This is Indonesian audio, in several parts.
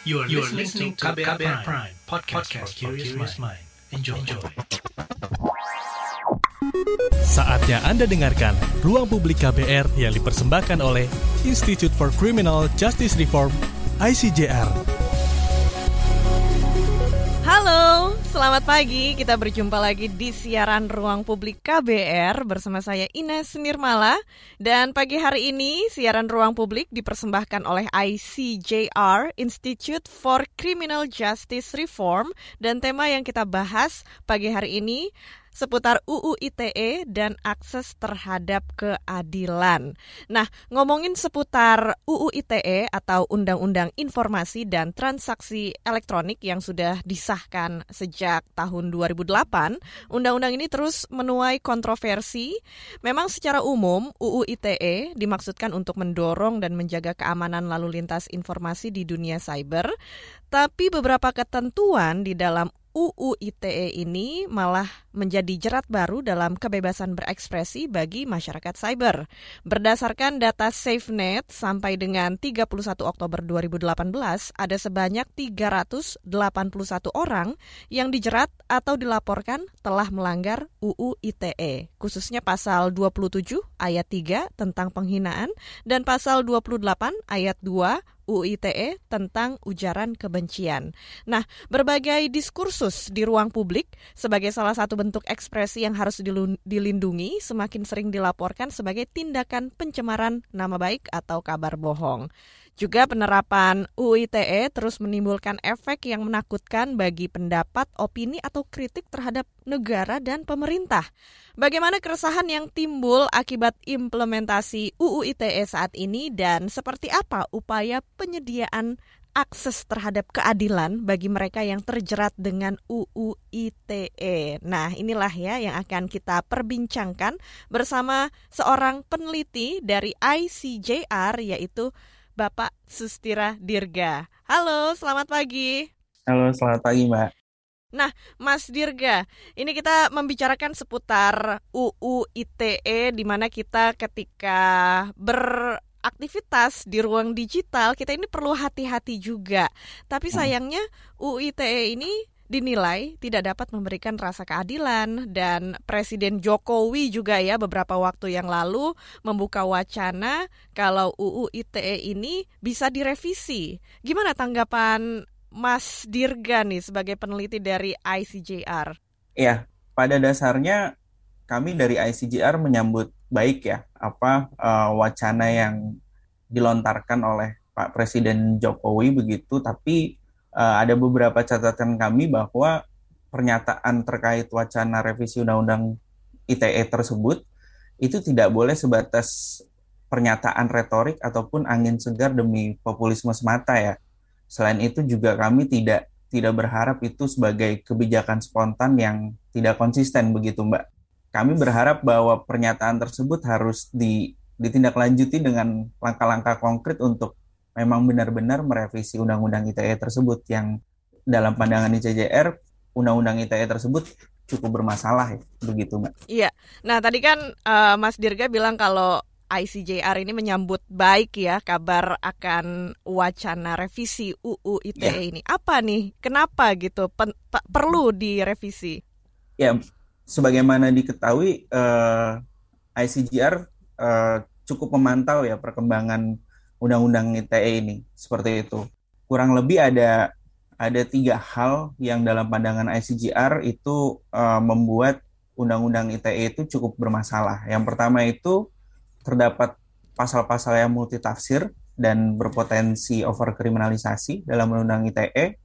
You are, you are listening to KBR, KBR Prime, Prime podcast, podcast for curious mind. Enjoy. Enjoy. Saatnya Anda dengarkan Ruang Publik KBR yang dipersembahkan oleh Institute for Criminal Justice Reform, ICJR. Halo, selamat pagi. Kita berjumpa lagi di siaran Ruang Publik KBR bersama saya Ines Nirmala. Dan pagi hari ini siaran Ruang Publik dipersembahkan oleh ICJR, Institute for Criminal Justice Reform. Dan tema yang kita bahas pagi hari ini seputar UU ITE dan akses terhadap keadilan. Nah, ngomongin seputar UU ITE atau Undang-Undang Informasi dan Transaksi Elektronik yang sudah disahkan sejak tahun 2008, undang-undang ini terus menuai kontroversi. Memang secara umum UU ITE dimaksudkan untuk mendorong dan menjaga keamanan lalu lintas informasi di dunia cyber, tapi beberapa ketentuan di dalam UU ITE ini malah menjadi jerat baru dalam kebebasan berekspresi bagi masyarakat cyber. Berdasarkan data SafeNet sampai dengan 31 Oktober 2018 ada sebanyak 381 orang yang dijerat atau dilaporkan telah melanggar UU ITE, khususnya pasal 27 ayat 3 tentang penghinaan dan pasal 28 ayat 2 UU ITE tentang ujaran kebencian. Nah, berbagai diskursus di ruang publik sebagai salah satu bentuk ekspresi yang harus dilindungi semakin sering dilaporkan sebagai tindakan pencemaran nama baik atau kabar bohong. Juga penerapan UU ITE terus menimbulkan efek yang menakutkan bagi pendapat, opini, atau kritik terhadap negara dan pemerintah. Bagaimana keresahan yang timbul akibat implementasi UU ITE saat ini dan seperti apa upaya penyediaan akses terhadap keadilan bagi mereka yang terjerat dengan UU ITE. Nah, inilah ya yang akan kita perbincangkan bersama seorang peneliti dari ICJR yaitu Bapak Sustira Dirga. Halo, selamat pagi. Halo, selamat pagi, Mbak. Nah, Mas Dirga, ini kita membicarakan seputar UU ITE di mana kita ketika beraktivitas di ruang digital, kita ini perlu hati-hati juga. Tapi hmm. sayangnya UU ITE ini dinilai tidak dapat memberikan rasa keadilan dan Presiden Jokowi juga ya beberapa waktu yang lalu membuka wacana kalau UU ITE ini bisa direvisi. Gimana tanggapan Mas Dirga nih sebagai peneliti dari ICJR? Ya, pada dasarnya kami dari ICJR menyambut baik ya apa uh, wacana yang dilontarkan oleh Pak Presiden Jokowi begitu, tapi uh, ada beberapa catatan kami bahwa pernyataan terkait wacana revisi undang-undang ITE tersebut itu tidak boleh sebatas pernyataan retorik ataupun angin segar demi populisme semata ya. Selain itu juga kami tidak tidak berharap itu sebagai kebijakan spontan yang tidak konsisten begitu Mbak. Kami berharap bahwa pernyataan tersebut harus di, ditindaklanjuti dengan langkah-langkah konkret untuk memang benar-benar merevisi undang-undang ITE tersebut yang dalam pandangan ICJR undang-undang ITE tersebut cukup bermasalah ya begitu mbak. Iya. Nah tadi kan uh, Mas Dirga bilang kalau ICJR ini menyambut baik ya kabar akan wacana revisi UU ITE ya. ini. Apa nih? Kenapa gitu pen, perlu direvisi? Ya, sebagaimana diketahui uh, eh, ICJR uh, eh, cukup memantau ya perkembangan undang-undang ITE ini seperti itu. Kurang lebih ada ada tiga hal yang dalam pandangan ICGR itu uh, membuat undang-undang ITE itu cukup bermasalah. Yang pertama itu terdapat pasal-pasal yang multitafsir dan berpotensi overkriminalisasi dalam undang-undang ITE.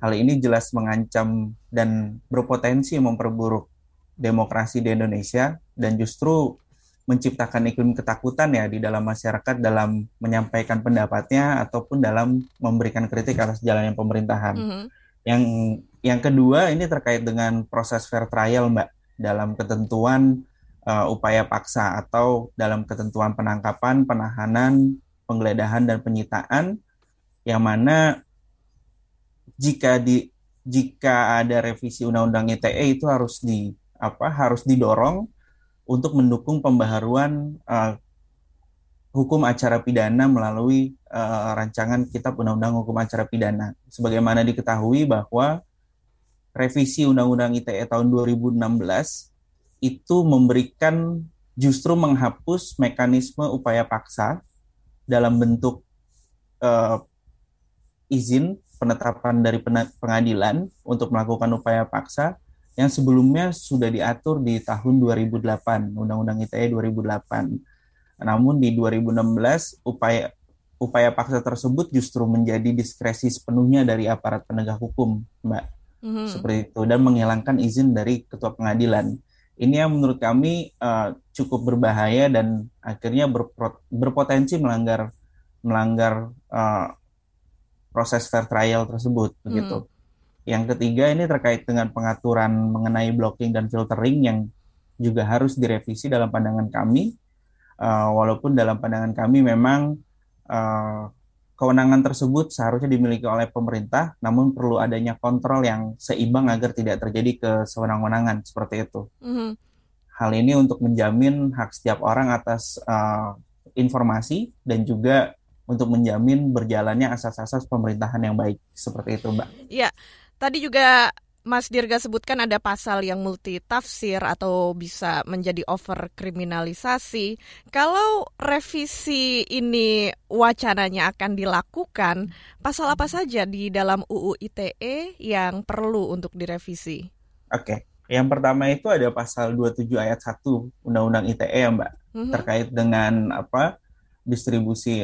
Hal ini jelas mengancam dan berpotensi memperburuk demokrasi di Indonesia dan justru menciptakan iklim ketakutan ya di dalam masyarakat dalam menyampaikan pendapatnya ataupun dalam memberikan kritik atas jalannya pemerintahan. Mm -hmm. Yang yang kedua ini terkait dengan proses fair trial, Mbak, dalam ketentuan uh, upaya paksa atau dalam ketentuan penangkapan, penahanan, penggeledahan dan penyitaan yang mana jika di jika ada revisi undang-undang ITE itu harus di apa harus didorong untuk mendukung pembaharuan uh, hukum acara pidana melalui uh, rancangan Kitab Undang-Undang Hukum Acara Pidana. Sebagaimana diketahui bahwa revisi Undang-Undang ITE tahun 2016 itu memberikan justru menghapus mekanisme upaya paksa dalam bentuk uh, izin penetapan dari pengadilan untuk melakukan upaya paksa yang sebelumnya sudah diatur di tahun 2008, Undang-Undang ITE 2008. Namun di 2016 upaya upaya paksa tersebut justru menjadi diskresi sepenuhnya dari aparat penegak hukum, Mbak. Mm-hmm. Seperti itu dan menghilangkan izin dari ketua pengadilan. Ini yang menurut kami uh, cukup berbahaya dan akhirnya berpro- berpotensi melanggar melanggar uh, proses fair trial tersebut begitu. Mm. Yang ketiga ini terkait dengan pengaturan mengenai blocking dan filtering yang juga harus direvisi dalam pandangan kami. Uh, walaupun dalam pandangan kami memang uh, kewenangan tersebut seharusnya dimiliki oleh pemerintah, namun perlu adanya kontrol yang seimbang agar tidak terjadi kesewenang-wenangan seperti itu. Mm-hmm. Hal ini untuk menjamin hak setiap orang atas uh, informasi dan juga untuk menjamin berjalannya asas-asas pemerintahan yang baik seperti itu, Mbak. Iya, Tadi juga Mas Dirga sebutkan ada pasal yang multi tafsir atau bisa menjadi over kriminalisasi. Kalau revisi ini wacananya akan dilakukan, pasal apa saja di dalam UU ITE yang perlu untuk direvisi? Oke, yang pertama itu ada pasal 27 ayat 1 Undang-Undang ITE ya Mbak, mm-hmm. terkait dengan apa distribusi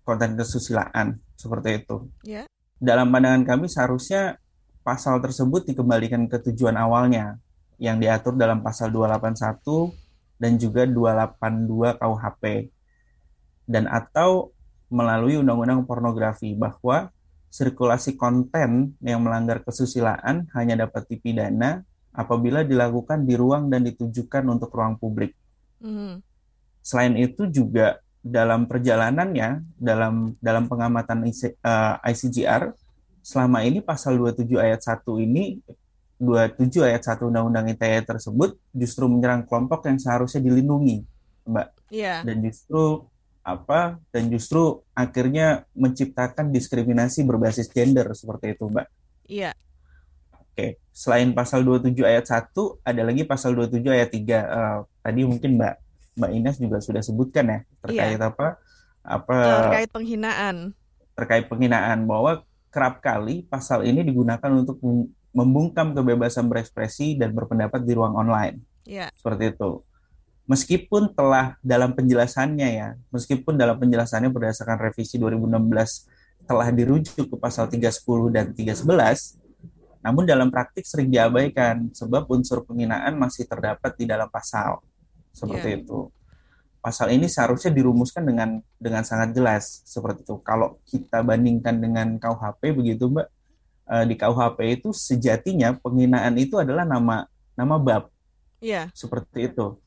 konten kesusilaan seperti itu. Yeah. Dalam pandangan kami seharusnya pasal tersebut dikembalikan ke tujuan awalnya yang diatur dalam pasal 281 dan juga 282 KUHP dan atau melalui undang-undang pornografi bahwa sirkulasi konten yang melanggar kesusilaan hanya dapat dipidana apabila dilakukan di ruang dan ditujukan untuk ruang publik. Mm. Selain itu juga dalam perjalanannya dalam dalam pengamatan ICGR eh, selama ini pasal 27 ayat 1 ini 27 ayat 1 Undang-Undang ITE tersebut justru menyerang kelompok yang seharusnya dilindungi, Mbak. Iya. Dan justru apa? Dan justru akhirnya menciptakan diskriminasi berbasis gender seperti itu, Mbak. Iya. Oke, selain pasal 27 ayat 1 ada lagi pasal 27 ayat 3. Uh, eh, tadi mungkin Mbak Mbak Ines juga sudah sebutkan ya terkait iya. apa? Apa terkait penghinaan. Terkait penghinaan bahwa kerap kali pasal ini digunakan untuk membungkam kebebasan berekspresi dan berpendapat di ruang online. Yeah. Seperti itu. Meskipun telah dalam penjelasannya ya, meskipun dalam penjelasannya berdasarkan revisi 2016 telah dirujuk ke pasal 310 dan 311, namun dalam praktik sering diabaikan sebab unsur penghinaan masih terdapat di dalam pasal. Seperti yeah. itu pasal ini seharusnya dirumuskan dengan dengan sangat jelas seperti itu. Kalau kita bandingkan dengan KUHP begitu, Mbak, uh, di KUHP itu sejatinya penghinaan itu adalah nama nama bab. Iya. Seperti itu.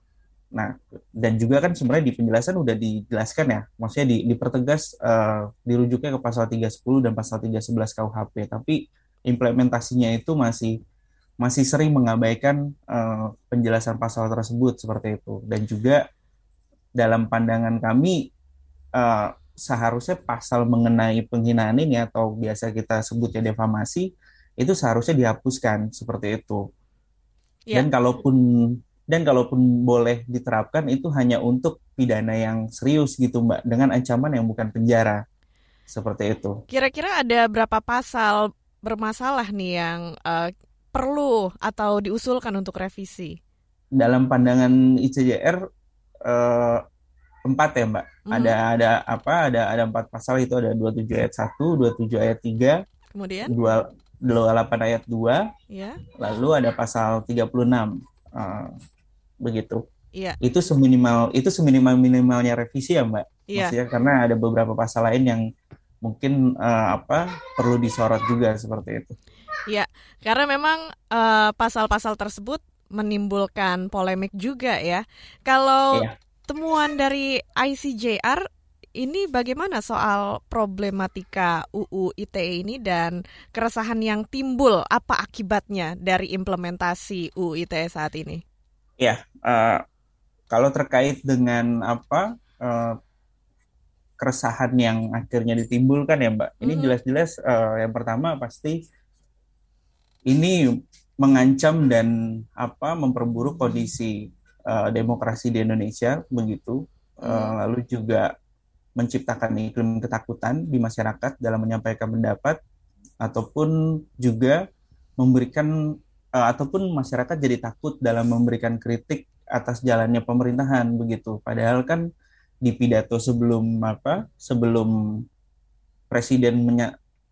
Nah, dan juga kan sebenarnya di penjelasan udah dijelaskan ya, maksudnya di, dipertegas uh, dirujuknya ke pasal 310 dan pasal 311 KUHP, tapi implementasinya itu masih masih sering mengabaikan uh, penjelasan pasal tersebut seperti itu dan juga dalam pandangan kami uh, seharusnya pasal mengenai penghinaan ini atau biasa kita sebutnya defamasi itu seharusnya dihapuskan seperti itu. Ya. Dan kalaupun dan kalaupun boleh diterapkan itu hanya untuk pidana yang serius gitu Mbak dengan ancaman yang bukan penjara. Seperti itu. Kira-kira ada berapa pasal bermasalah nih yang uh, perlu atau diusulkan untuk revisi? Dalam pandangan ICJR uh, empat ya mbak hmm. ada ada apa ada ada empat pasal itu ada 27 ayat 1, 27 ayat 3 kemudian dua 28 ayat 2 ya. lalu ada pasal 36 uh, begitu Iya. Itu seminimal itu seminimal minimalnya revisi ya mbak. Iya. Maksudnya karena ada beberapa pasal lain yang mungkin uh, apa perlu disorot juga seperti itu. Iya, karena memang pasal pasal-pasal tersebut menimbulkan polemik juga ya. Kalau iya. temuan dari ICJR ini bagaimana soal problematika UU ITE ini dan keresahan yang timbul apa akibatnya dari implementasi UU ITE saat ini? Ya, uh, kalau terkait dengan apa uh, keresahan yang akhirnya ditimbulkan ya Mbak. Ini jelas-jelas uh, yang pertama pasti ini mengancam dan apa memperburuk kondisi uh, demokrasi di Indonesia begitu. Uh, lalu juga menciptakan iklim ketakutan di masyarakat dalam menyampaikan pendapat ataupun juga memberikan uh, ataupun masyarakat jadi takut dalam memberikan kritik atas jalannya pemerintahan begitu. Padahal kan di pidato sebelum apa sebelum presiden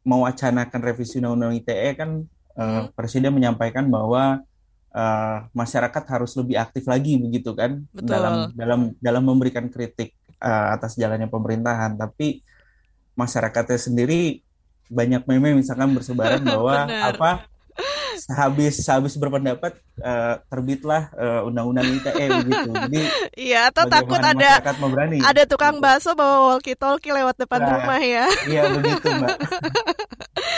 mewacanakan revisi undang-undang ITE kan uh, presiden menyampaikan bahwa uh, masyarakat harus lebih aktif lagi begitu kan Betul. dalam dalam dalam memberikan kritik uh, atas jalannya pemerintahan tapi masyarakatnya sendiri banyak meme misalkan bersebaran bahwa apa sehabis sehabis berpendapat uh, terbitlah uh, undang-undang ITE begitu jadi Iya, atau takut ada ada tukang bakso bawa walkie-talkie lewat depan Nah. rumah ya. iya begitu mbak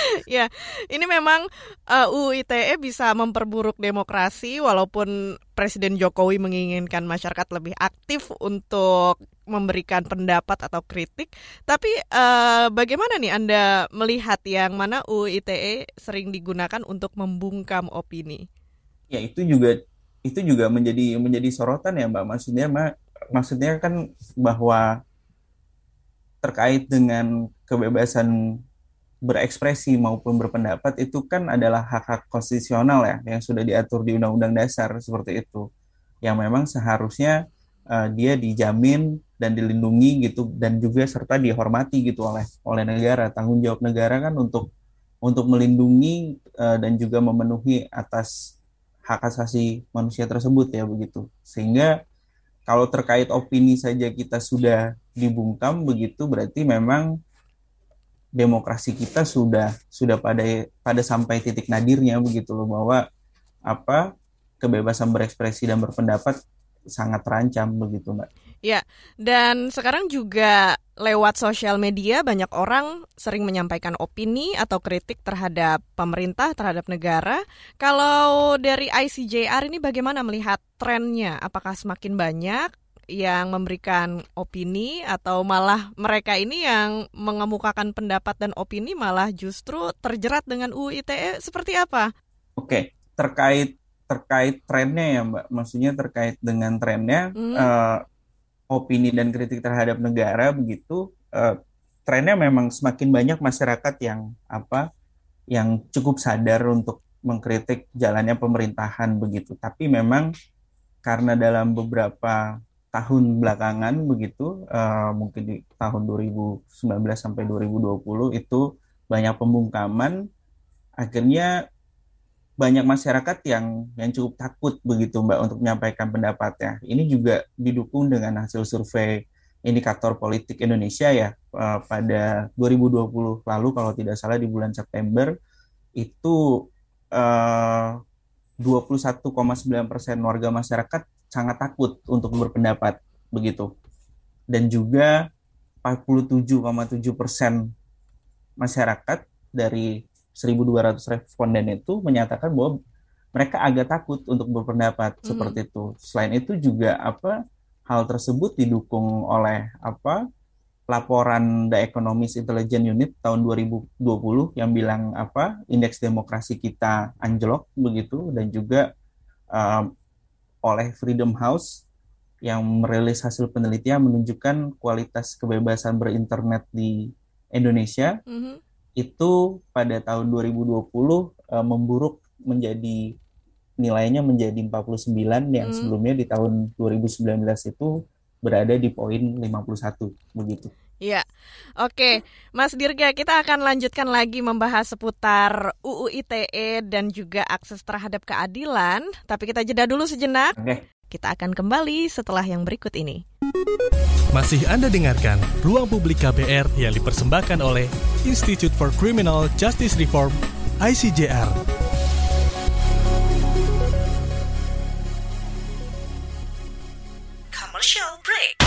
Ya, ini memang uh, UU ITE bisa memperburuk demokrasi walaupun Presiden Jokowi menginginkan masyarakat lebih aktif untuk memberikan pendapat atau kritik. Tapi uh, bagaimana nih Anda melihat yang mana UU ITE sering digunakan untuk membungkam opini? ya itu juga itu juga menjadi menjadi sorotan ya mbak maksudnya mbak maksudnya kan bahwa terkait dengan kebebasan berekspresi maupun berpendapat itu kan adalah hak-hak konstitusional ya yang sudah diatur di Undang-Undang Dasar seperti itu. Yang memang seharusnya uh, dia dijamin dan dilindungi gitu dan juga serta dihormati gitu oleh oleh negara. Tanggung jawab negara kan untuk untuk melindungi uh, dan juga memenuhi atas hak asasi manusia tersebut ya begitu. Sehingga kalau terkait opini saja kita sudah dibungkam begitu berarti memang demokrasi kita sudah sudah pada pada sampai titik nadirnya begitu loh bahwa apa kebebasan berekspresi dan berpendapat sangat terancam begitu mbak. Ya, dan sekarang juga lewat sosial media banyak orang sering menyampaikan opini atau kritik terhadap pemerintah, terhadap negara. Kalau dari ICJR ini bagaimana melihat trennya? Apakah semakin banyak yang memberikan opini atau malah mereka ini yang mengemukakan pendapat dan opini malah justru terjerat dengan UU ITE seperti apa? Oke, terkait terkait trennya ya Mbak, maksudnya terkait dengan trennya Hmm. eh, opini dan kritik terhadap negara begitu eh, trennya memang semakin banyak masyarakat yang apa yang cukup sadar untuk mengkritik jalannya pemerintahan begitu. Tapi memang karena dalam beberapa tahun belakangan begitu eh, mungkin di tahun 2019 sampai 2020 itu banyak pembungkaman akhirnya banyak masyarakat yang yang cukup takut begitu Mbak untuk menyampaikan pendapatnya. Ini juga didukung dengan hasil survei indikator politik Indonesia ya eh, pada 2020 lalu kalau tidak salah di bulan September itu eh, 21,9 persen warga masyarakat sangat takut untuk berpendapat begitu dan juga 47,7 persen masyarakat dari 1.200 responden itu menyatakan bahwa mereka agak takut untuk berpendapat Mhm. seperti itu. Selain itu juga apa hal tersebut didukung oleh apa laporan The Economist Intelligence Unit tahun 2020 yang bilang apa indeks demokrasi kita anjlok begitu dan juga um, oleh Freedom House yang merilis hasil penelitian menunjukkan kualitas kebebasan berinternet di Indonesia Mhm. itu pada tahun 2020 eh, memburuk menjadi nilainya menjadi 49 yang Hmm. sebelumnya di tahun 2019 itu berada di poin 51 begitu. Iya, oke, Mas Dirga, kita akan lanjutkan lagi membahas seputar UU ITE dan juga akses terhadap keadilan. Tapi kita jeda dulu sejenak. Oke. Kita akan kembali setelah yang berikut ini. Masih Anda dengarkan Ruang Publik KBR yang dipersembahkan oleh Institute for Criminal Justice Reform ICJR. Commercial break.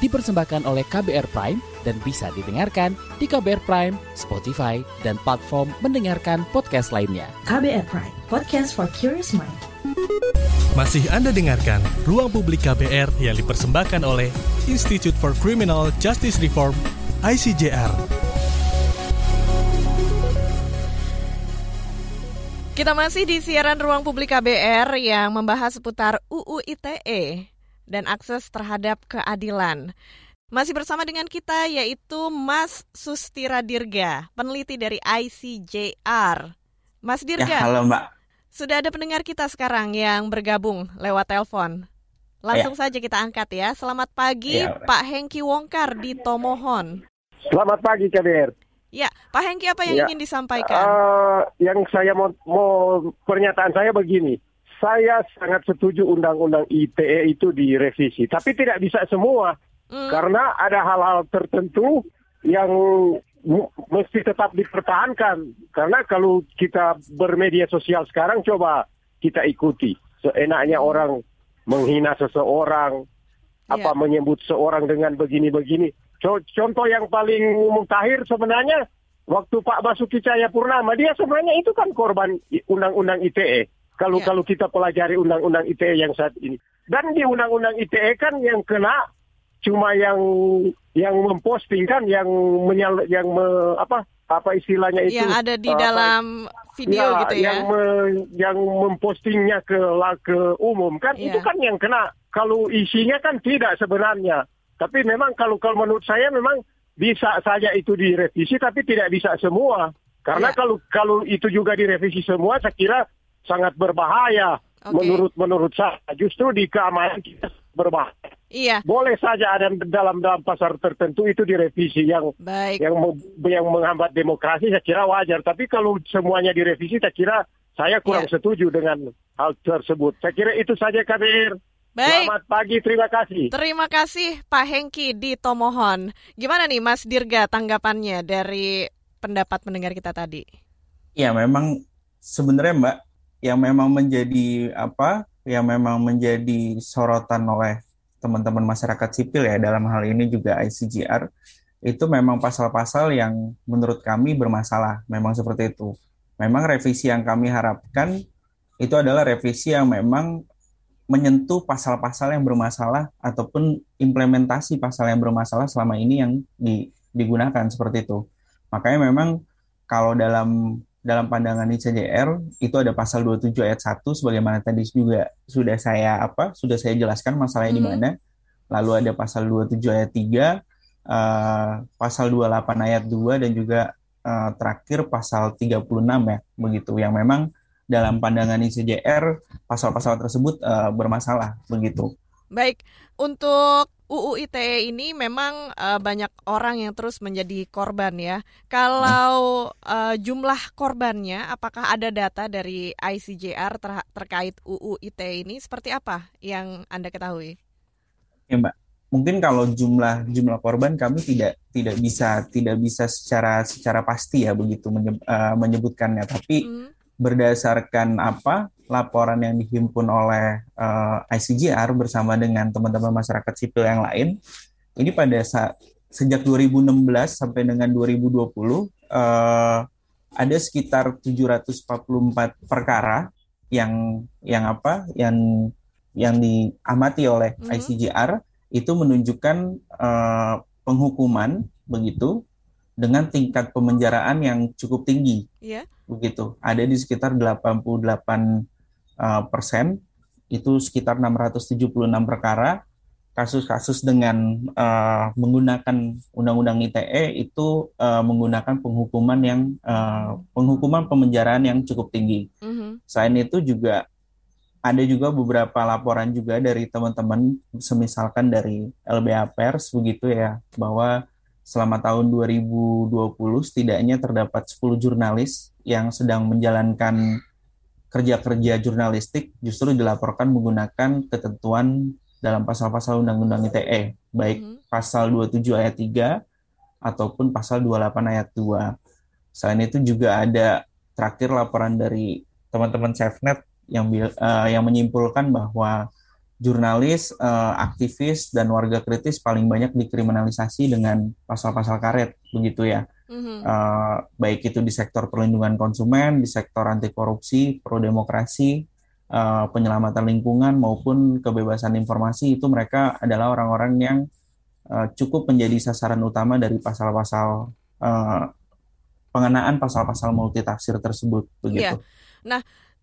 Dipersembahkan oleh KBR Prime dan bisa didengarkan di KBR Prime, Spotify, dan platform mendengarkan podcast lainnya. KBR Prime, podcast for curious mind. Masih Anda dengarkan Ruang Publik KBR yang dipersembahkan oleh Institute for Criminal Justice Reform, ICJR. Kita masih di siaran Ruang Publik KBR yang membahas seputar UU ITE dan akses terhadap keadilan. Masih bersama dengan kita yaitu Mas Sustira Dirga, peneliti dari ICJR. Mas Dirga. Ya, halo Mbak. Sudah ada pendengar kita sekarang yang bergabung lewat telepon. Langsung ya. saja kita angkat ya. Selamat pagi ya, Pak Hengki Wongkar di Tomohon. Selamat pagi KBR. Ya, Pak Hengki apa yang ya. ingin disampaikan? Uh, yang saya mau, mau pernyataan saya begini. Saya sangat setuju undang-undang ITE itu direvisi, tapi tidak bisa semua. Hmm. Karena ada hal-hal tertentu yang mesti tetap dipertahankan. Karena kalau kita bermedia sosial sekarang coba kita ikuti. Seenaknya orang menghina seseorang, yeah. apa menyebut seorang dengan begini-begini. Contoh yang paling mutakhir sebenarnya waktu Pak Basuki Cahaya Purnama dia sebenarnya itu kan korban undang-undang ITE. Kalau yeah. kalau kita pelajari undang-undang ITE yang saat ini. Dan di undang-undang ITE kan yang kena cuma yang yang memposting kan yang menyal yang me, apa apa istilahnya itu yang ada di apa, dalam video ya, gitu ya yang me, yang mempostingnya ke ke umum kan yeah. itu kan yang kena kalau isinya kan tidak sebenarnya tapi memang kalau kalau menurut saya memang bisa saja itu direvisi tapi tidak bisa semua. Karena ya. kalau kalau itu juga direvisi semua saya kira sangat berbahaya okay. menurut menurut saya. Justru di keamanan kita berbahaya. Iya. Boleh saja ada dalam dalam pasar tertentu itu direvisi yang Baik. yang yang menghambat demokrasi saya kira wajar. Tapi kalau semuanya direvisi saya kira saya kurang ya. setuju dengan hal tersebut. Saya kira itu saja KBR. Baik. Selamat pagi, terima kasih. Terima kasih Pak Hengki di Tomohon. Gimana nih Mas Dirga tanggapannya dari pendapat pendengar kita tadi? Ya memang sebenarnya Mbak yang memang menjadi apa? Yang memang menjadi sorotan oleh teman-teman masyarakat sipil ya dalam hal ini juga ICGR itu memang pasal-pasal yang menurut kami bermasalah. Memang seperti itu. Memang revisi yang kami harapkan itu adalah revisi yang memang menyentuh pasal-pasal yang bermasalah ataupun implementasi pasal yang bermasalah selama ini yang di, digunakan seperti itu. Makanya memang kalau dalam dalam pandangan ICJR itu ada pasal 27 ayat 1 sebagaimana tadi juga sudah saya apa sudah saya jelaskan masalahnya hmm. di mana. Lalu ada pasal 27 ayat 3, uh, eh, pasal 28 ayat 2 dan juga uh, terakhir pasal 36 ya begitu yang memang dalam pandangan ICJR pasal-pasal tersebut uh, bermasalah begitu. Baik, untuk UU ITE ini memang uh, banyak orang yang terus menjadi korban ya. Kalau uh, jumlah korbannya, apakah ada data dari ICJR ter terkait UU ITE ini seperti apa yang anda ketahui? Ya Mbak, mungkin kalau jumlah jumlah korban kami tidak tidak bisa tidak bisa secara secara pasti ya begitu menyebutkannya, tapi hmm berdasarkan apa laporan yang dihimpun oleh uh, eh, ICGR bersama dengan teman-teman masyarakat sipil yang lain ini pada saat sejak 2016 sampai dengan 2020 uh, eh, ada sekitar 744 perkara yang yang apa yang yang diamati oleh mm -hmm. ICGR itu menunjukkan uh, penghukuman begitu dengan tingkat pemenjaraan yang cukup tinggi. Yeah. Begitu. Ada di sekitar 88 uh, persen, itu sekitar 676 perkara kasus-kasus dengan uh, menggunakan undang-undang ITE itu uh, menggunakan penghukuman yang uh, penghukuman pemenjaraan yang cukup tinggi. Mm-hmm. Selain itu juga ada juga beberapa laporan juga dari teman-teman, semisalkan dari LBA Pers begitu ya, bahwa selama tahun 2020 setidaknya terdapat 10 jurnalis yang sedang menjalankan kerja-kerja jurnalistik justru dilaporkan menggunakan ketentuan dalam pasal-pasal Undang-Undang ITE, baik mm -hmm. pasal 27 ayat 3 ataupun pasal 28 ayat 2. Selain itu juga ada terakhir laporan dari teman-teman SafeNet yang uh, yang menyimpulkan bahwa jurnalis, uh, aktivis dan warga kritis paling banyak dikriminalisasi dengan pasal-pasal karet begitu ya. Mm-hmm. Uh, baik itu di sektor perlindungan konsumen, di sektor anti korupsi, pro demokrasi, uh, penyelamatan lingkungan maupun kebebasan informasi itu mereka adalah orang-orang yang uh, cukup menjadi sasaran utama dari pasal-pasal uh, pengenaan pasal-pasal multitafsir tersebut begitu. Yeah. Nah,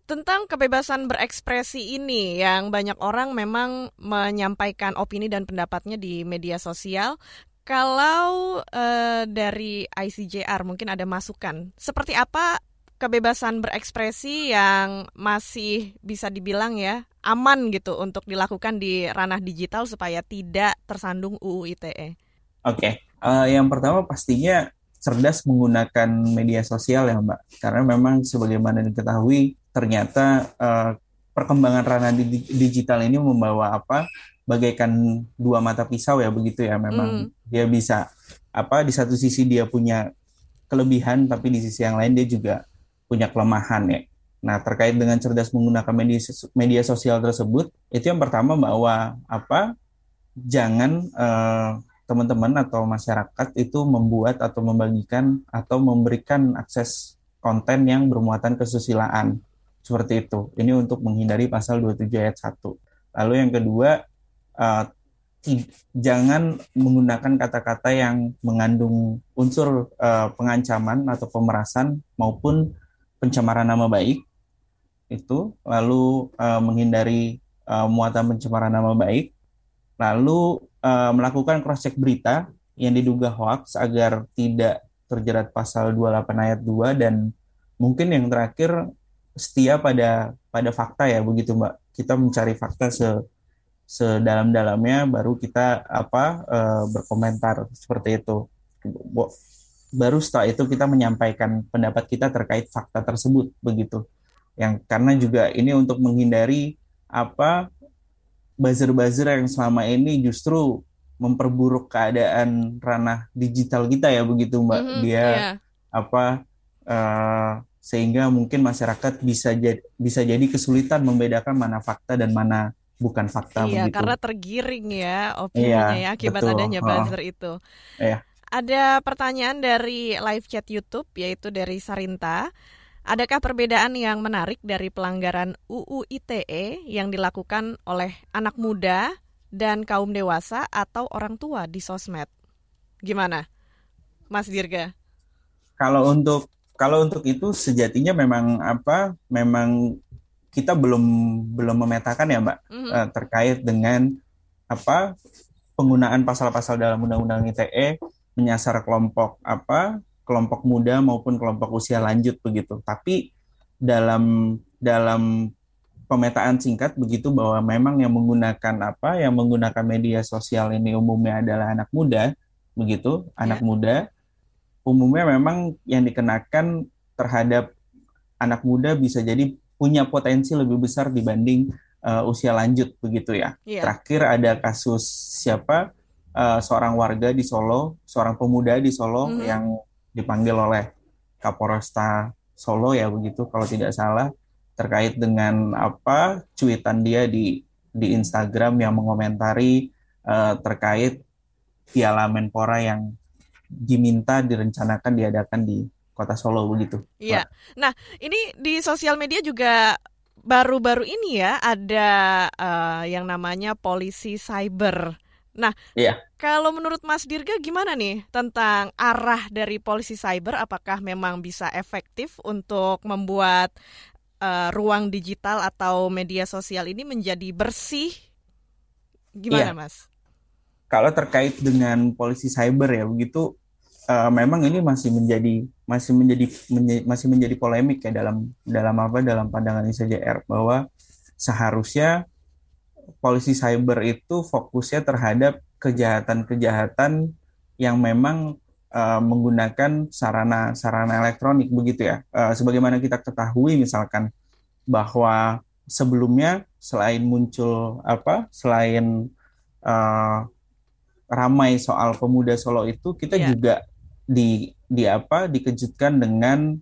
tentang kebebasan berekspresi ini yang banyak orang memang menyampaikan opini dan pendapatnya di media sosial. Kalau uh, dari ICJR mungkin ada masukan, seperti apa kebebasan berekspresi yang masih bisa dibilang ya aman gitu untuk dilakukan di ranah digital supaya tidak tersandung UU ITE? Oke, okay. uh, eh, yang pertama pastinya cerdas menggunakan media sosial ya Mbak, karena memang sebagaimana diketahui ternyata uh, perkembangan ranah di digital ini membawa apa bagaikan dua mata pisau ya begitu ya memang mm. dia bisa apa di satu sisi dia punya kelebihan tapi di sisi yang lain dia juga punya kelemahan ya. Nah terkait dengan cerdas menggunakan media media sosial tersebut itu yang pertama bahwa apa jangan uh, teman-teman atau masyarakat itu membuat atau membagikan atau memberikan akses konten yang bermuatan kesusilaan seperti itu. Ini untuk menghindari pasal 27 ayat 1. Lalu yang kedua, uh, jangan menggunakan kata-kata yang mengandung unsur uh, pengancaman atau pemerasan maupun pencemaran nama baik. Itu lalu uh, menghindari uh, muatan pencemaran nama baik. Lalu uh, melakukan cross check berita yang diduga hoax agar tidak terjerat pasal 28 ayat 2 dan mungkin yang terakhir setia pada pada fakta ya begitu Mbak. Kita mencari fakta se sedalam-dalamnya baru kita apa e, berkomentar seperti itu. Baru setelah itu kita menyampaikan pendapat kita terkait fakta tersebut begitu. Yang karena juga ini untuk menghindari apa buzzer-buzzer yang selama ini justru memperburuk keadaan ranah digital kita ya begitu Mbak. Mm -hmm, Dia yeah. apa uh, sehingga mungkin masyarakat bisa jadi bisa jadi kesulitan membedakan mana fakta dan mana bukan fakta iya, begitu. karena tergiring ya opininya iya, ya akibat betul. adanya buzzer oh. itu. Iya. Ada pertanyaan dari live chat YouTube yaitu dari Sarinta. Adakah perbedaan yang menarik dari pelanggaran UU ITE yang dilakukan oleh anak muda dan kaum dewasa atau orang tua di sosmed? Gimana, Mas Dirga? Kalau untuk kalau untuk itu sejatinya memang apa memang kita belum belum memetakan ya mbak mm-hmm. uh, terkait dengan apa penggunaan pasal-pasal dalam undang-undang ITE menyasar kelompok apa kelompok muda maupun kelompok usia lanjut begitu tapi dalam dalam pemetaan singkat begitu bahwa memang yang menggunakan apa yang menggunakan media sosial ini umumnya adalah anak muda begitu yeah. anak muda umumnya memang yang dikenakan terhadap anak muda bisa jadi punya potensi lebih besar dibanding uh, usia lanjut begitu ya. Yeah. Terakhir ada kasus siapa uh, seorang warga di Solo, seorang pemuda di Solo mm -hmm. yang dipanggil oleh Kapolresta Solo ya begitu kalau tidak salah terkait dengan apa cuitan dia di di Instagram yang mengomentari uh, terkait Piala Menpora yang diminta direncanakan diadakan di kota Solo begitu. Iya. Nah, ini di sosial media juga baru-baru ini ya ada uh, yang namanya polisi cyber. Nah, iya. kalau menurut Mas Dirga gimana nih tentang arah dari polisi cyber? Apakah memang bisa efektif untuk membuat uh, ruang digital atau media sosial ini menjadi bersih? Gimana, iya. Mas? Kalau terkait dengan polisi cyber ya begitu uh, memang ini masih menjadi masih menjadi menye, masih menjadi polemik ya dalam dalam apa dalam pandangan ICJR bahwa seharusnya polisi cyber itu fokusnya terhadap kejahatan-kejahatan yang memang uh, menggunakan sarana-sarana elektronik begitu ya. Uh, sebagaimana kita ketahui misalkan bahwa sebelumnya selain muncul apa selain uh, ramai soal pemuda Solo itu kita yeah. juga di di apa dikejutkan dengan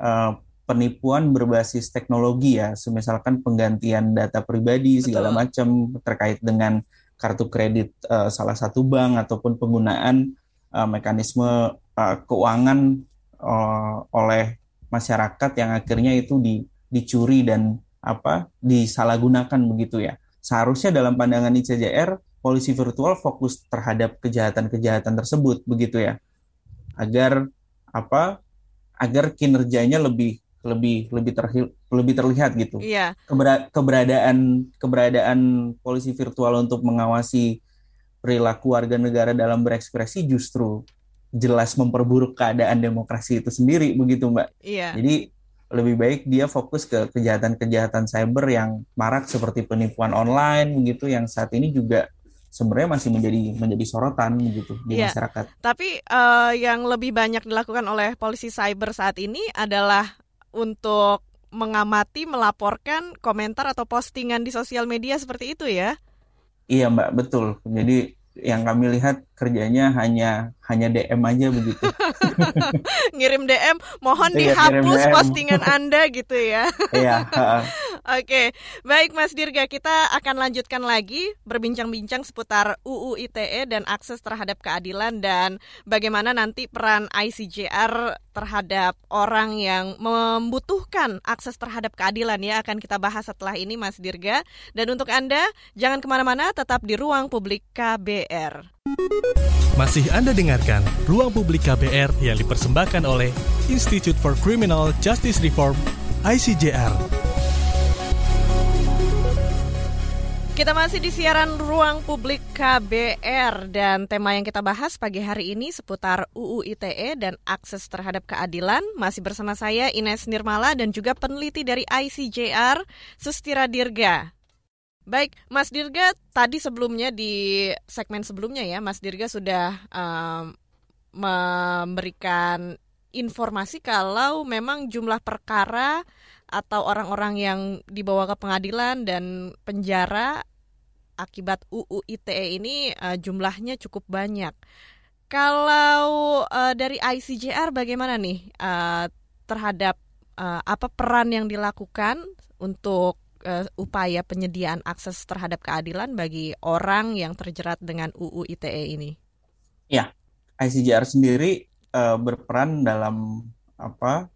uh, penipuan berbasis teknologi ya, semisalkan penggantian data pribadi segala macam terkait dengan kartu kredit uh, salah satu bank ataupun penggunaan uh, mekanisme uh, keuangan uh, oleh masyarakat yang akhirnya itu di, dicuri dan apa disalahgunakan begitu ya. Seharusnya dalam pandangan ICJR polisi virtual fokus terhadap kejahatan-kejahatan tersebut begitu ya agar apa agar kinerjanya lebih lebih lebih terhil, lebih terlihat gitu iya. Kebera, keberadaan keberadaan polisi virtual untuk mengawasi perilaku warga negara dalam berekspresi justru jelas memperburuk keadaan demokrasi itu sendiri begitu mbak iya. jadi lebih baik dia fokus ke kejahatan-kejahatan cyber yang marak seperti penipuan online begitu yang saat ini juga sebenarnya masih menjadi menjadi sorotan gitu di yeah. masyarakat. Tapi uh, yang lebih banyak dilakukan oleh polisi cyber saat ini adalah untuk mengamati, melaporkan komentar atau postingan di sosial media seperti itu ya? Iya Mbak, betul. Jadi yang kami lihat kerjanya hanya hanya DM aja begitu. Ngirim DM, mohon iya, dihapus postingan Anda gitu ya. Iya. Oke, baik Mas Dirga, kita akan lanjutkan lagi berbincang-bincang seputar UU ITE dan akses terhadap keadilan dan bagaimana nanti peran ICJR terhadap orang yang membutuhkan akses terhadap keadilan ya akan kita bahas setelah ini Mas Dirga. Dan untuk Anda, jangan ke mana-mana, tetap di ruang publik KBR. Masih Anda dengarkan Ruang Publik KBR yang dipersembahkan oleh Institute for Criminal Justice Reform, ICJR. Kita masih di siaran Ruang Publik KBR dan tema yang kita bahas pagi hari ini seputar UU ITE dan akses terhadap keadilan. Masih bersama saya Ines Nirmala dan juga peneliti dari ICJR, Sustira Dirga. Baik, Mas Dirga, tadi sebelumnya di segmen sebelumnya ya, Mas Dirga sudah um, memberikan informasi kalau memang jumlah perkara atau orang-orang yang dibawa ke pengadilan dan penjara akibat UU ITE ini uh, jumlahnya cukup banyak. Kalau uh, dari ICJR bagaimana nih uh, terhadap uh, apa peran yang dilakukan untuk uh, upaya penyediaan akses terhadap keadilan bagi orang yang terjerat dengan UU ITE ini? Ya, ICJR sendiri uh, berperan dalam apa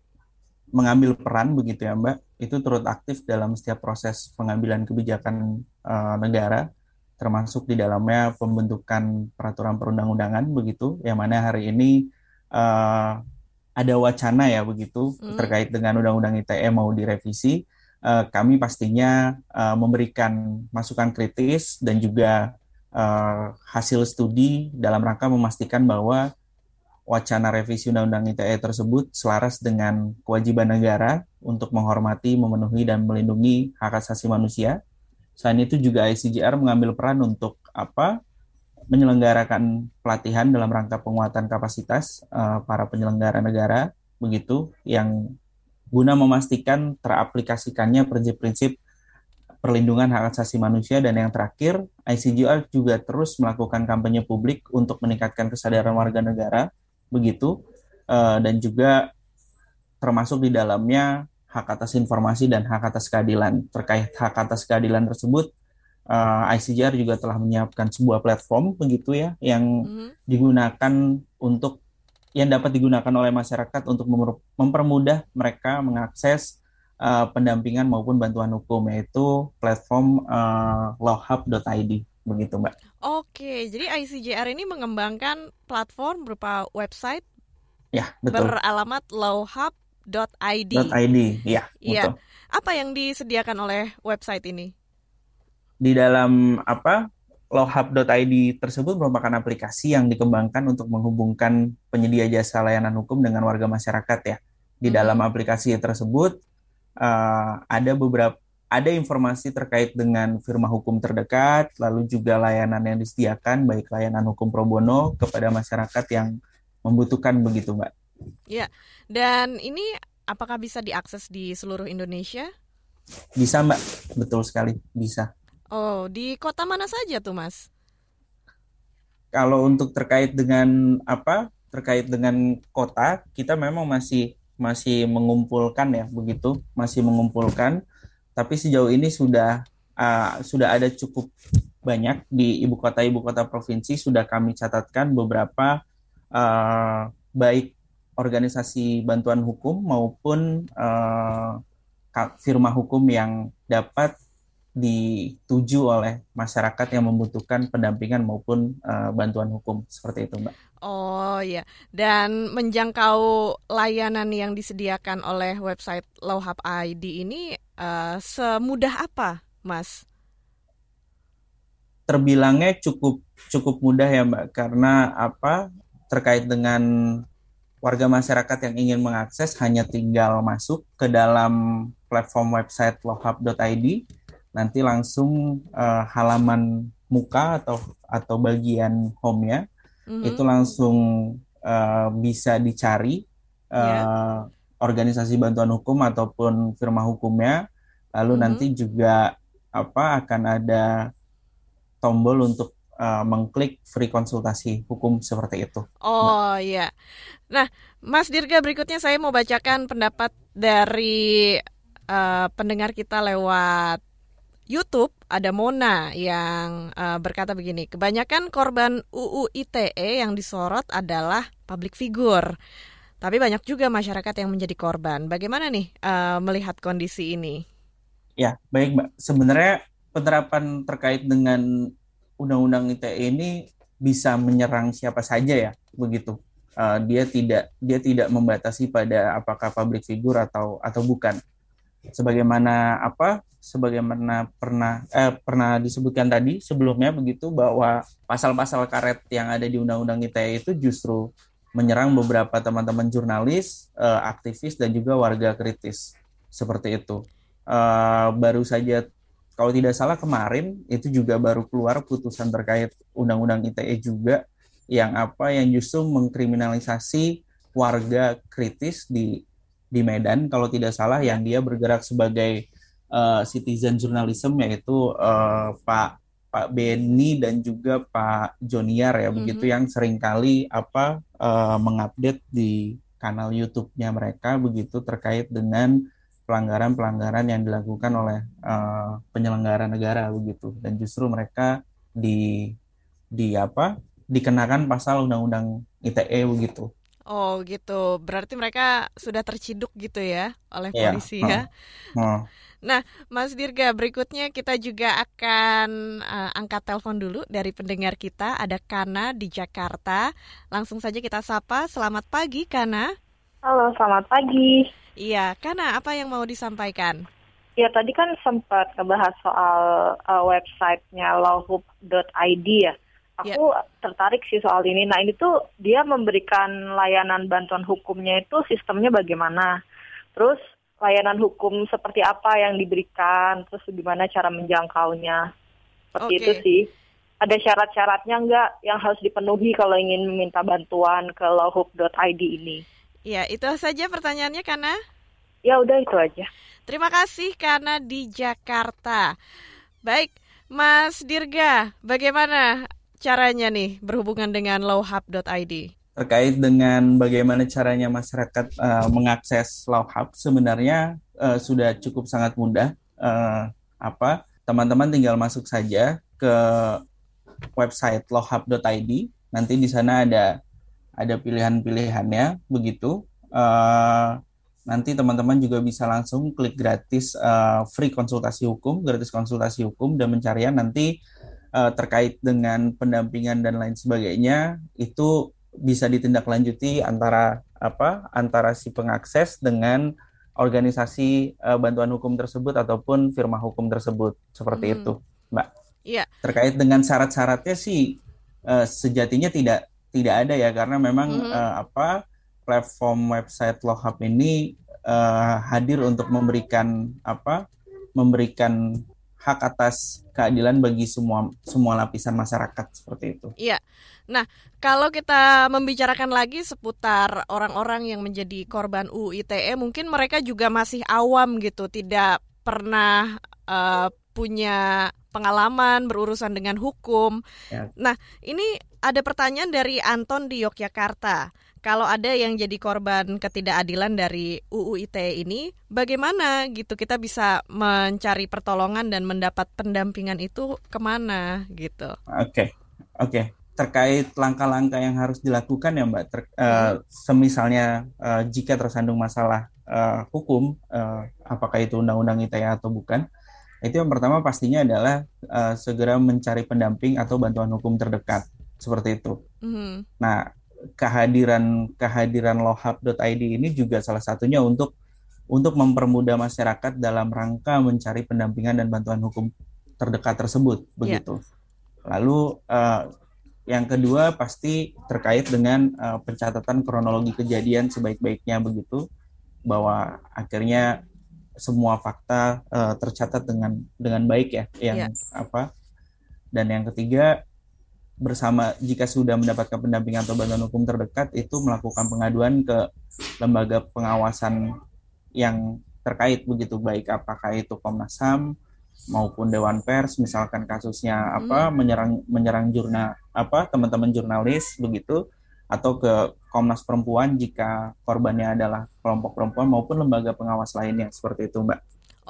mengambil peran begitu ya Mbak itu turut aktif dalam setiap proses pengambilan kebijakan uh, negara termasuk di dalamnya pembentukan peraturan perundang-undangan begitu yang mana hari ini uh, ada wacana ya begitu hmm. terkait dengan undang-undang ITE mau direvisi uh, kami pastinya uh, memberikan masukan kritis dan juga uh, hasil studi dalam rangka memastikan bahwa wacana revisi Undang-Undang ITE tersebut selaras dengan kewajiban negara untuk menghormati, memenuhi, dan melindungi hak asasi manusia. Selain itu juga ICJR mengambil peran untuk apa menyelenggarakan pelatihan dalam rangka penguatan kapasitas uh, para penyelenggara negara begitu yang guna memastikan teraplikasikannya prinsip-prinsip perlindungan hak asasi manusia. Dan yang terakhir ICJR juga terus melakukan kampanye publik untuk meningkatkan kesadaran warga negara. Begitu. Uh, dan juga termasuk di dalamnya hak atas informasi dan hak atas keadilan. Terkait hak atas keadilan tersebut eh, ICJR juga telah menyiapkan sebuah platform begitu ya yang mm -hmm. digunakan untuk yang dapat digunakan oleh masyarakat untuk mempermudah mereka mengakses uh, pendampingan maupun bantuan hukum yaitu platform uh, lawhub.id begitu mbak. Oke, jadi ICJR ini mengembangkan platform berupa website ya betul beralamat lawhub.id. .id ya. Iya. Apa yang disediakan oleh website ini? Di dalam apa lawhub.id tersebut merupakan aplikasi yang dikembangkan untuk menghubungkan penyedia jasa layanan hukum dengan warga masyarakat ya. Di Hmm. dalam aplikasi tersebut uh, ada beberapa ada informasi terkait dengan firma hukum terdekat, lalu juga layanan yang disediakan baik layanan hukum pro bono kepada masyarakat yang membutuhkan begitu, Mbak. Ya, dan ini apakah bisa diakses di seluruh Indonesia? Bisa, Mbak. Betul sekali, bisa. Oh, di kota mana saja tuh, Mas? Kalau untuk terkait dengan apa? Terkait dengan kota, kita memang masih masih mengumpulkan ya, begitu, masih mengumpulkan. Tapi sejauh ini sudah uh, sudah ada cukup banyak di ibu kota ibu kota provinsi sudah kami catatkan beberapa uh, baik organisasi bantuan hukum maupun uh, firma hukum yang dapat dituju oleh masyarakat yang membutuhkan pendampingan maupun uh, bantuan hukum. Seperti itu, Mbak. Oh ya, dan menjangkau layanan yang disediakan oleh website Lawhub ID ini uh, semudah apa, Mas? Terbilangnya cukup cukup mudah ya, Mbak, karena apa? Terkait dengan warga masyarakat yang ingin mengakses hanya tinggal masuk ke dalam platform website lawhub.id nanti langsung uh, halaman muka atau atau bagian home-nya mm-hmm. itu langsung uh, bisa dicari uh, yeah. organisasi bantuan hukum ataupun firma hukumnya lalu mm-hmm. nanti juga apa akan ada tombol untuk uh, mengklik free konsultasi hukum seperti itu. Oh iya. Nah, Mas Dirga berikutnya saya mau bacakan pendapat dari uh, pendengar kita lewat YouTube ada Mona yang uh, berkata begini, kebanyakan korban UU ITE yang disorot adalah public figure. Tapi banyak juga masyarakat yang menjadi korban. Bagaimana nih uh, melihat kondisi ini? Ya, baik Mbak. Sebenarnya penerapan terkait dengan undang-undang ITE ini bisa menyerang siapa saja ya, begitu. Uh, dia tidak dia tidak membatasi pada apakah public figure atau atau bukan sebagaimana apa sebagaimana pernah eh, pernah disebutkan tadi sebelumnya begitu bahwa pasal-pasal karet yang ada di Undang-Undang ITE itu justru menyerang beberapa teman-teman jurnalis, eh, aktivis dan juga warga kritis seperti itu. Eh, baru saja kalau tidak salah kemarin itu juga baru keluar putusan terkait Undang-Undang ITE juga yang apa yang justru mengkriminalisasi warga kritis di di Medan kalau tidak salah yang dia bergerak sebagai uh, citizen journalism yaitu uh, Pak Pak Beni dan juga Pak Joniar ya mm -hmm. begitu yang sering kali apa uh, mengupdate di kanal YouTube-nya mereka begitu terkait dengan pelanggaran-pelanggaran yang dilakukan oleh uh, penyelenggara negara begitu dan justru mereka di di apa dikenakan pasal undang-undang ITE begitu. Oh gitu, berarti mereka sudah terciduk gitu ya oleh polisi yeah. ya. Oh. Oh. Nah, Mas Dirga, berikutnya kita juga akan uh, angkat telepon dulu dari pendengar kita. Ada Kana di Jakarta. Langsung saja kita sapa. Selamat pagi, Kana. Halo, selamat pagi. Iya, Kana, apa yang mau disampaikan? Ya, tadi kan sempat ngebahas soal uh, websitenya lawhub.id ya. Aku yeah. tertarik sih soal ini. Nah ini tuh dia memberikan layanan bantuan hukumnya itu sistemnya bagaimana. Terus layanan hukum seperti apa yang diberikan. Terus gimana cara menjangkaunya. Seperti okay. itu sih. Ada syarat-syaratnya nggak yang harus dipenuhi kalau ingin meminta bantuan ke lawhub.id ini? Ya itu saja pertanyaannya karena. Ya udah itu aja. Terima kasih karena di Jakarta. Baik, Mas Dirga, bagaimana caranya nih berhubungan dengan lawhub.id? Terkait dengan bagaimana caranya masyarakat uh, mengakses lawhub, sebenarnya uh, sudah cukup sangat mudah. Uh, apa teman-teman tinggal masuk saja ke website lawhub.id. Nanti di sana ada ada pilihan-pilihannya begitu. Uh, nanti teman-teman juga bisa langsung klik gratis uh, free konsultasi hukum, gratis konsultasi hukum dan pencarian nanti uh, terkait dengan pendampingan dan lain sebagainya itu bisa ditindaklanjuti antara apa antara si pengakses dengan organisasi uh, bantuan hukum tersebut ataupun firma hukum tersebut seperti hmm. itu, Mbak. Iya. Terkait dengan syarat-syaratnya sih uh, sejatinya tidak tidak ada ya karena memang mm -hmm. uh, apa platform website Lohab ini uh, hadir untuk memberikan apa memberikan hak atas keadilan bagi semua semua lapisan masyarakat seperti itu. Iya. Nah, kalau kita membicarakan lagi seputar orang-orang yang menjadi korban UU ITE, mungkin mereka juga masih awam gitu, tidak pernah uh, punya pengalaman berurusan dengan hukum. Ya. Nah, ini ada pertanyaan dari Anton di Yogyakarta kalau ada yang jadi korban ketidakadilan dari UU ITE ini, bagaimana gitu kita bisa mencari pertolongan dan mendapat pendampingan itu ke mana gitu? Oke, okay. oke. Okay. Terkait langkah-langkah yang harus dilakukan ya Mbak, ter, uh, semisalnya uh, jika tersandung masalah uh, hukum, uh, apakah itu undang-undang ITE atau bukan, itu yang pertama pastinya adalah uh, segera mencari pendamping atau bantuan hukum terdekat seperti itu. Mm -hmm. Nah, kehadiran kehadiran lohab.id ini juga salah satunya untuk untuk mempermudah masyarakat dalam rangka mencari pendampingan dan bantuan hukum terdekat tersebut ya. begitu. Yeah. Lalu uh, yang kedua pasti terkait dengan uh, pencatatan kronologi kejadian sebaik-baiknya begitu bahwa akhirnya semua fakta uh, tercatat dengan dengan baik ya yang yeah. apa dan yang ketiga bersama jika sudah mendapatkan pendampingan atau bantuan hukum terdekat itu melakukan pengaduan ke lembaga pengawasan yang terkait begitu baik apakah itu Komnas HAM maupun Dewan Pers misalkan kasusnya apa hmm. menyerang menyerang jurnal apa teman-teman jurnalis begitu atau ke Komnas Perempuan jika korbannya adalah kelompok perempuan maupun lembaga pengawas lainnya seperti itu Mbak.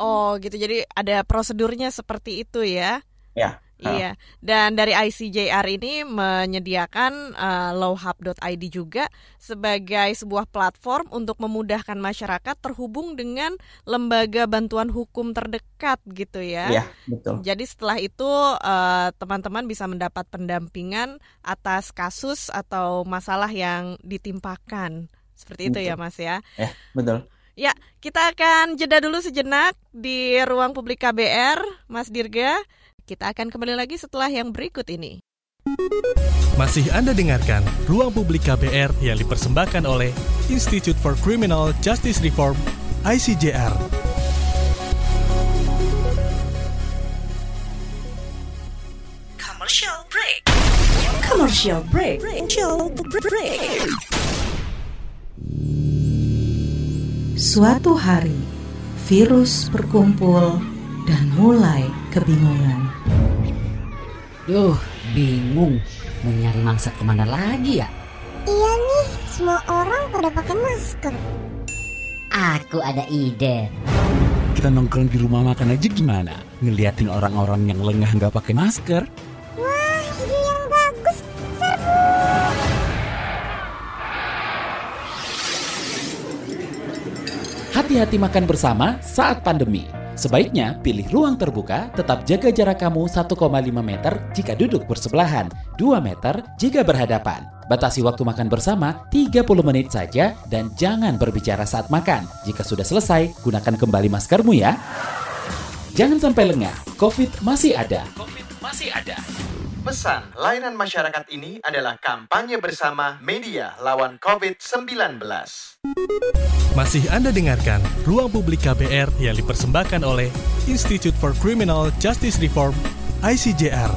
Oh gitu jadi ada prosedurnya seperti itu ya. Ya. Iya, dan dari ICJR ini menyediakan uh, lowhub.id juga sebagai sebuah platform untuk memudahkan masyarakat terhubung dengan lembaga bantuan hukum terdekat gitu ya. Iya, betul. Jadi setelah itu uh, teman-teman bisa mendapat pendampingan atas kasus atau masalah yang ditimpakan. Seperti itu ya, betul. ya Mas ya. Ya, betul. Ya, kita akan jeda dulu sejenak di ruang publik KBR, Mas Dirga. Kita akan kembali lagi setelah yang berikut ini. Masih Anda dengarkan Ruang Publik KBR yang dipersembahkan oleh Institute for Criminal Justice Reform, ICJR. Commercial break. Commercial break. Commercial break. Suatu hari, virus berkumpul dan mulai kebingungan. Duh, bingung. Mau nyari mangsa ke mana lagi ya? Iya nih, semua orang pada pakai masker. Aku ada ide. Kita nongkrong di rumah makan aja gimana? Ngeliatin orang-orang yang lengah nggak pakai masker? Wah, ide yang bagus. Seru. Hati-hati makan bersama saat pandemi. Sebaiknya pilih ruang terbuka, tetap jaga jarak kamu 1,5 meter jika duduk bersebelahan, 2 meter jika berhadapan. Batasi waktu makan bersama 30 menit saja dan jangan berbicara saat makan. Jika sudah selesai, gunakan kembali maskermu ya. Jangan sampai lengah, COVID masih ada. COVID masih ada. Pesan layanan masyarakat ini adalah kampanye bersama media lawan COVID-19. Masih Anda dengarkan Ruang Publik KBR yang dipersembahkan oleh Institute for Criminal Justice Reform, ICJR.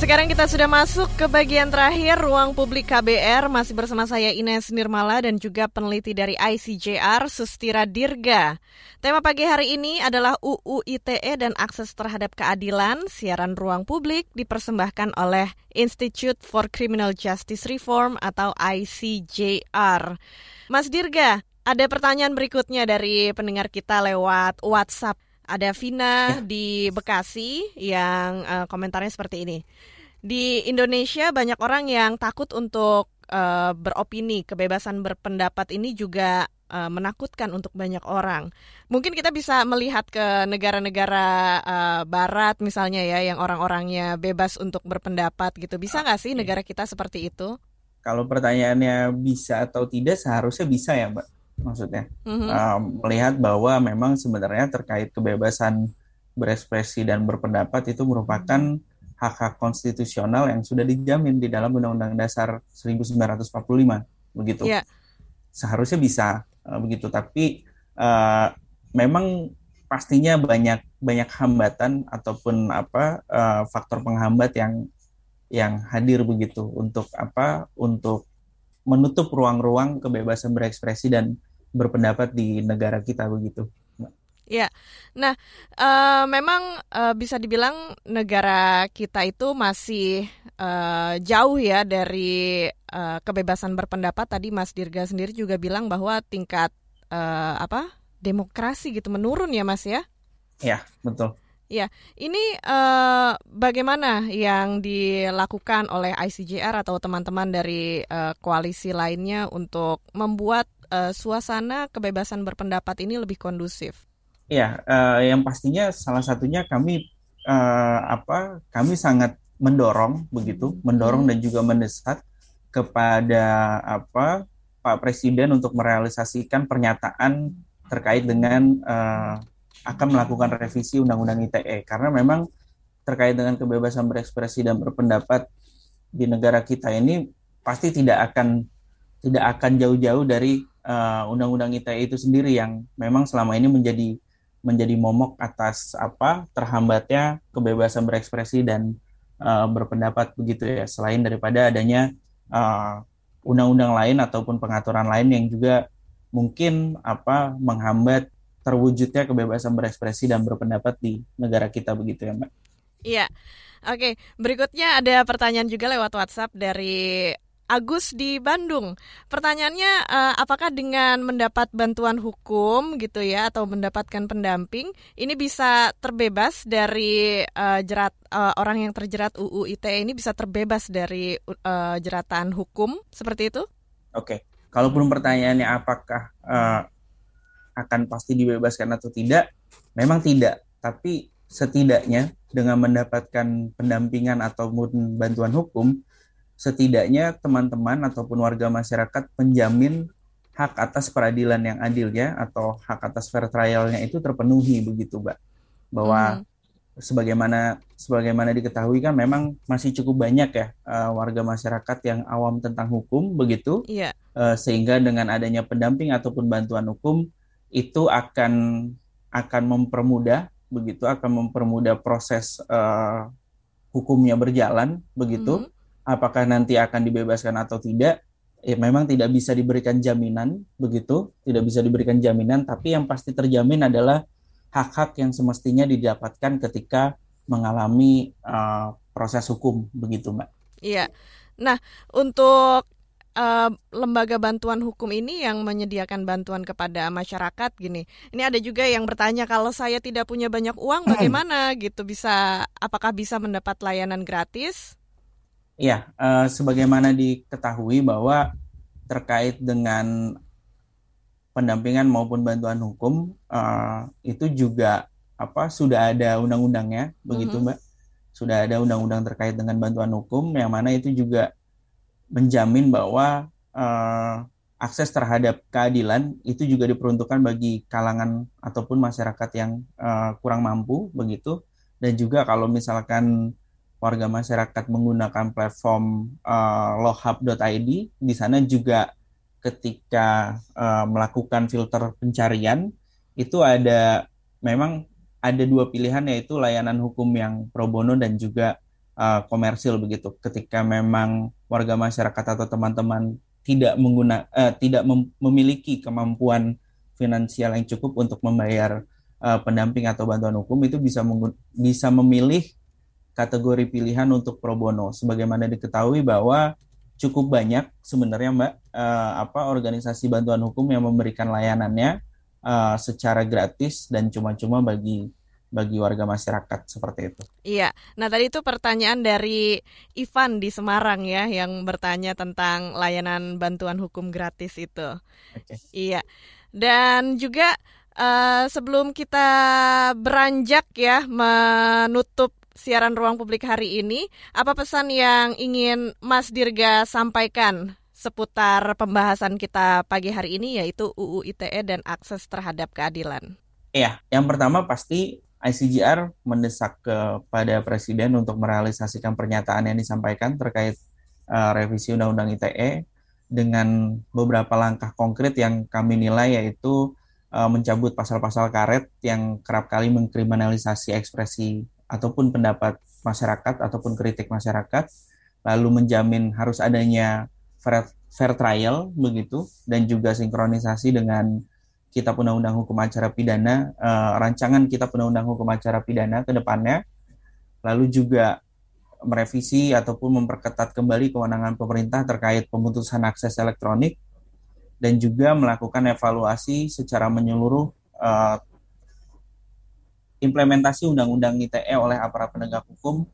Sekarang kita sudah masuk ke bagian terakhir ruang publik KBR masih bersama saya Ines Nirmala dan juga peneliti dari ICJR Sustira Dirga. Tema pagi hari ini adalah UU ITE dan akses terhadap keadilan. Siaran ruang publik dipersembahkan oleh Institute for Criminal Justice Reform atau ICJR. Mas Dirga, ada pertanyaan berikutnya dari pendengar kita lewat WhatsApp. Ada Vina ya. di Bekasi yang uh, komentarnya seperti ini. Di Indonesia banyak orang yang takut untuk uh, beropini. Kebebasan berpendapat ini juga uh, menakutkan untuk banyak orang. Mungkin kita bisa melihat ke negara-negara uh, Barat misalnya ya, yang orang-orangnya bebas untuk berpendapat gitu. Bisa nggak sih negara kita seperti itu? Kalau pertanyaannya bisa atau tidak, seharusnya bisa ya, Mbak maksudnya mm-hmm. uh, melihat bahwa memang sebenarnya terkait kebebasan berekspresi dan berpendapat itu merupakan hak-hak konstitusional yang sudah dijamin di dalam Undang-Undang Dasar 1945 begitu. Yeah. Seharusnya bisa uh, begitu, tapi uh, memang pastinya banyak banyak hambatan ataupun apa uh, faktor penghambat yang yang hadir begitu untuk apa untuk menutup ruang-ruang kebebasan berekspresi dan berpendapat di negara kita begitu. Ya, nah uh, memang uh, bisa dibilang negara kita itu masih uh, jauh ya dari uh, kebebasan berpendapat. Tadi Mas Dirga sendiri juga bilang bahwa tingkat uh, apa demokrasi gitu menurun ya Mas ya? Ya betul. Ya, ini uh, bagaimana yang dilakukan oleh ICJR atau teman-teman dari uh, koalisi lainnya untuk membuat uh, suasana kebebasan berpendapat ini lebih kondusif? Ya, uh, yang pastinya salah satunya kami uh, apa? Kami sangat mendorong begitu, mendorong hmm. dan juga mendesak kepada apa Pak Presiden untuk merealisasikan pernyataan terkait dengan uh, akan melakukan revisi Undang-Undang ITE karena memang terkait dengan kebebasan berekspresi dan berpendapat di negara kita ini pasti tidak akan tidak akan jauh-jauh dari uh, Undang-Undang ITE itu sendiri yang memang selama ini menjadi menjadi momok atas apa terhambatnya kebebasan berekspresi dan uh, berpendapat begitu ya selain daripada adanya eh, undang-undang lain ataupun pengaturan lain yang juga mungkin apa menghambat terwujudnya kebebasan berekspresi dan berpendapat di negara kita begitu ya mbak. Iya. Oke, berikutnya ada pertanyaan juga lewat WhatsApp dari Agus di Bandung. Pertanyaannya, uh, apakah dengan mendapat bantuan hukum gitu ya atau mendapatkan pendamping, ini bisa terbebas dari uh, jerat uh, orang yang terjerat UU ITE ini bisa terbebas dari uh, jeratan hukum seperti itu? Oke, kalaupun pertanyaannya apakah uh, akan pasti dibebaskan atau tidak, memang tidak. Tapi setidaknya dengan mendapatkan pendampingan atau bantuan hukum, setidaknya teman-teman ataupun warga masyarakat menjamin hak atas peradilan yang adil ya atau hak atas fair trialnya itu terpenuhi begitu mbak bahwa hmm. sebagaimana sebagaimana diketahui kan memang masih cukup banyak ya uh, warga masyarakat yang awam tentang hukum begitu yeah. uh, sehingga dengan adanya pendamping ataupun bantuan hukum itu akan akan mempermudah begitu akan mempermudah proses uh, hukumnya berjalan begitu hmm apakah nanti akan dibebaskan atau tidak ya memang tidak bisa diberikan jaminan begitu. Tidak bisa diberikan jaminan tapi yang pasti terjamin adalah hak-hak yang semestinya didapatkan ketika mengalami uh, proses hukum begitu mbak. Iya. Nah untuk uh, lembaga bantuan hukum ini yang menyediakan bantuan kepada masyarakat gini. Ini ada juga yang bertanya kalau saya tidak punya banyak uang bagaimana? Gitu bisa apakah bisa mendapat layanan gratis? Ya, uh, sebagaimana diketahui bahwa terkait dengan pendampingan maupun bantuan hukum uh, itu juga apa sudah ada undang-undangnya, begitu mm -hmm. Mbak? Sudah ada undang-undang terkait dengan bantuan hukum yang mana itu juga menjamin bahwa uh, akses terhadap keadilan itu juga diperuntukkan bagi kalangan ataupun masyarakat yang uh, kurang mampu, begitu. Dan juga kalau misalkan warga masyarakat menggunakan platform uh, lohab.id di sana juga ketika uh, melakukan filter pencarian itu ada memang ada dua pilihan yaitu layanan hukum yang pro bono dan juga uh, komersil begitu. Ketika memang warga masyarakat atau teman-teman tidak mengguna uh, tidak mem memiliki kemampuan finansial yang cukup untuk membayar uh, pendamping atau bantuan hukum itu bisa bisa memilih kategori pilihan untuk pro bono. Sebagaimana diketahui bahwa cukup banyak sebenarnya Mbak uh, apa organisasi bantuan hukum yang memberikan layanannya uh, secara gratis dan cuma-cuma bagi bagi warga masyarakat seperti itu. Iya. Nah, tadi itu pertanyaan dari Ivan di Semarang ya yang bertanya tentang layanan bantuan hukum gratis itu. Okay. Iya. Dan juga uh, sebelum kita beranjak ya menutup siaran ruang publik hari ini. Apa pesan yang ingin Mas Dirga sampaikan seputar pembahasan kita pagi hari ini yaitu UU ITE dan akses terhadap keadilan? Iya, yang pertama pasti ICGR mendesak kepada Presiden untuk merealisasikan pernyataan yang disampaikan terkait uh, revisi Undang-Undang ITE dengan beberapa langkah konkret yang kami nilai yaitu uh, mencabut pasal-pasal karet yang kerap kali mengkriminalisasi ekspresi ataupun pendapat masyarakat ataupun kritik masyarakat, lalu menjamin harus adanya fair, fair trial begitu dan juga sinkronisasi dengan Kitab Undang-Undang Hukum Acara Pidana, uh, rancangan Kitab Undang-Undang Hukum Acara Pidana ke depannya, lalu juga merevisi ataupun memperketat kembali kewenangan pemerintah terkait pemutusan akses elektronik, dan juga melakukan evaluasi secara menyeluruh uh, implementasi Undang-Undang ITE oleh aparat penegak hukum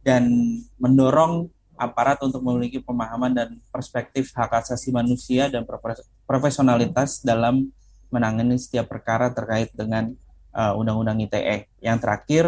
dan mendorong aparat untuk memiliki pemahaman dan perspektif hak asasi manusia dan profesionalitas dalam menangani setiap perkara terkait dengan uh, Undang-Undang ITE. Yang terakhir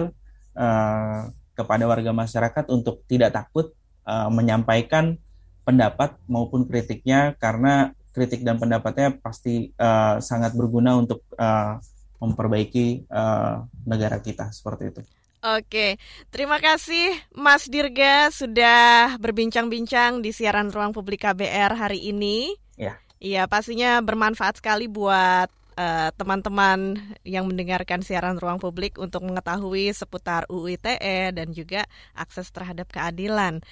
uh, kepada warga masyarakat untuk tidak takut uh, menyampaikan pendapat maupun kritiknya karena kritik dan pendapatnya pasti uh, sangat berguna untuk uh, memperbaiki uh, negara kita seperti itu. Oke, terima kasih Mas Dirga sudah berbincang-bincang di siaran Ruang Publik KBR hari ini. Ya. Iya, pastinya bermanfaat sekali buat eh, teman-teman uh, yang mendengarkan siaran ruang publik untuk mengetahui seputar UU ITE dan juga akses terhadap keadilan.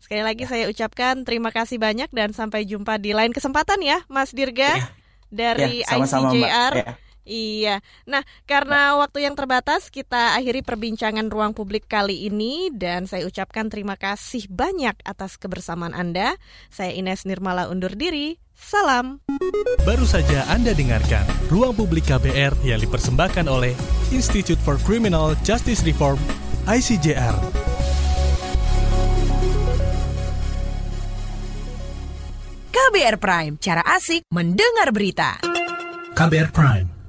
Sekali lagi ya. saya ucapkan terima kasih banyak dan sampai jumpa di lain kesempatan ya, Mas Dirga ya. dari ya, sama -sama, ICJR. Ya. Iya. Nah, karena waktu yang terbatas, kita akhiri perbincangan ruang publik kali ini dan saya ucapkan terima kasih banyak atas kebersamaan Anda. Saya Ines Nirmala undur diri. Salam. Baru saja Anda dengarkan Ruang Publik KBR yang dipersembahkan oleh Institute for Criminal Justice Reform ICJR. KBR Prime, cara asik mendengar berita. KBR Prime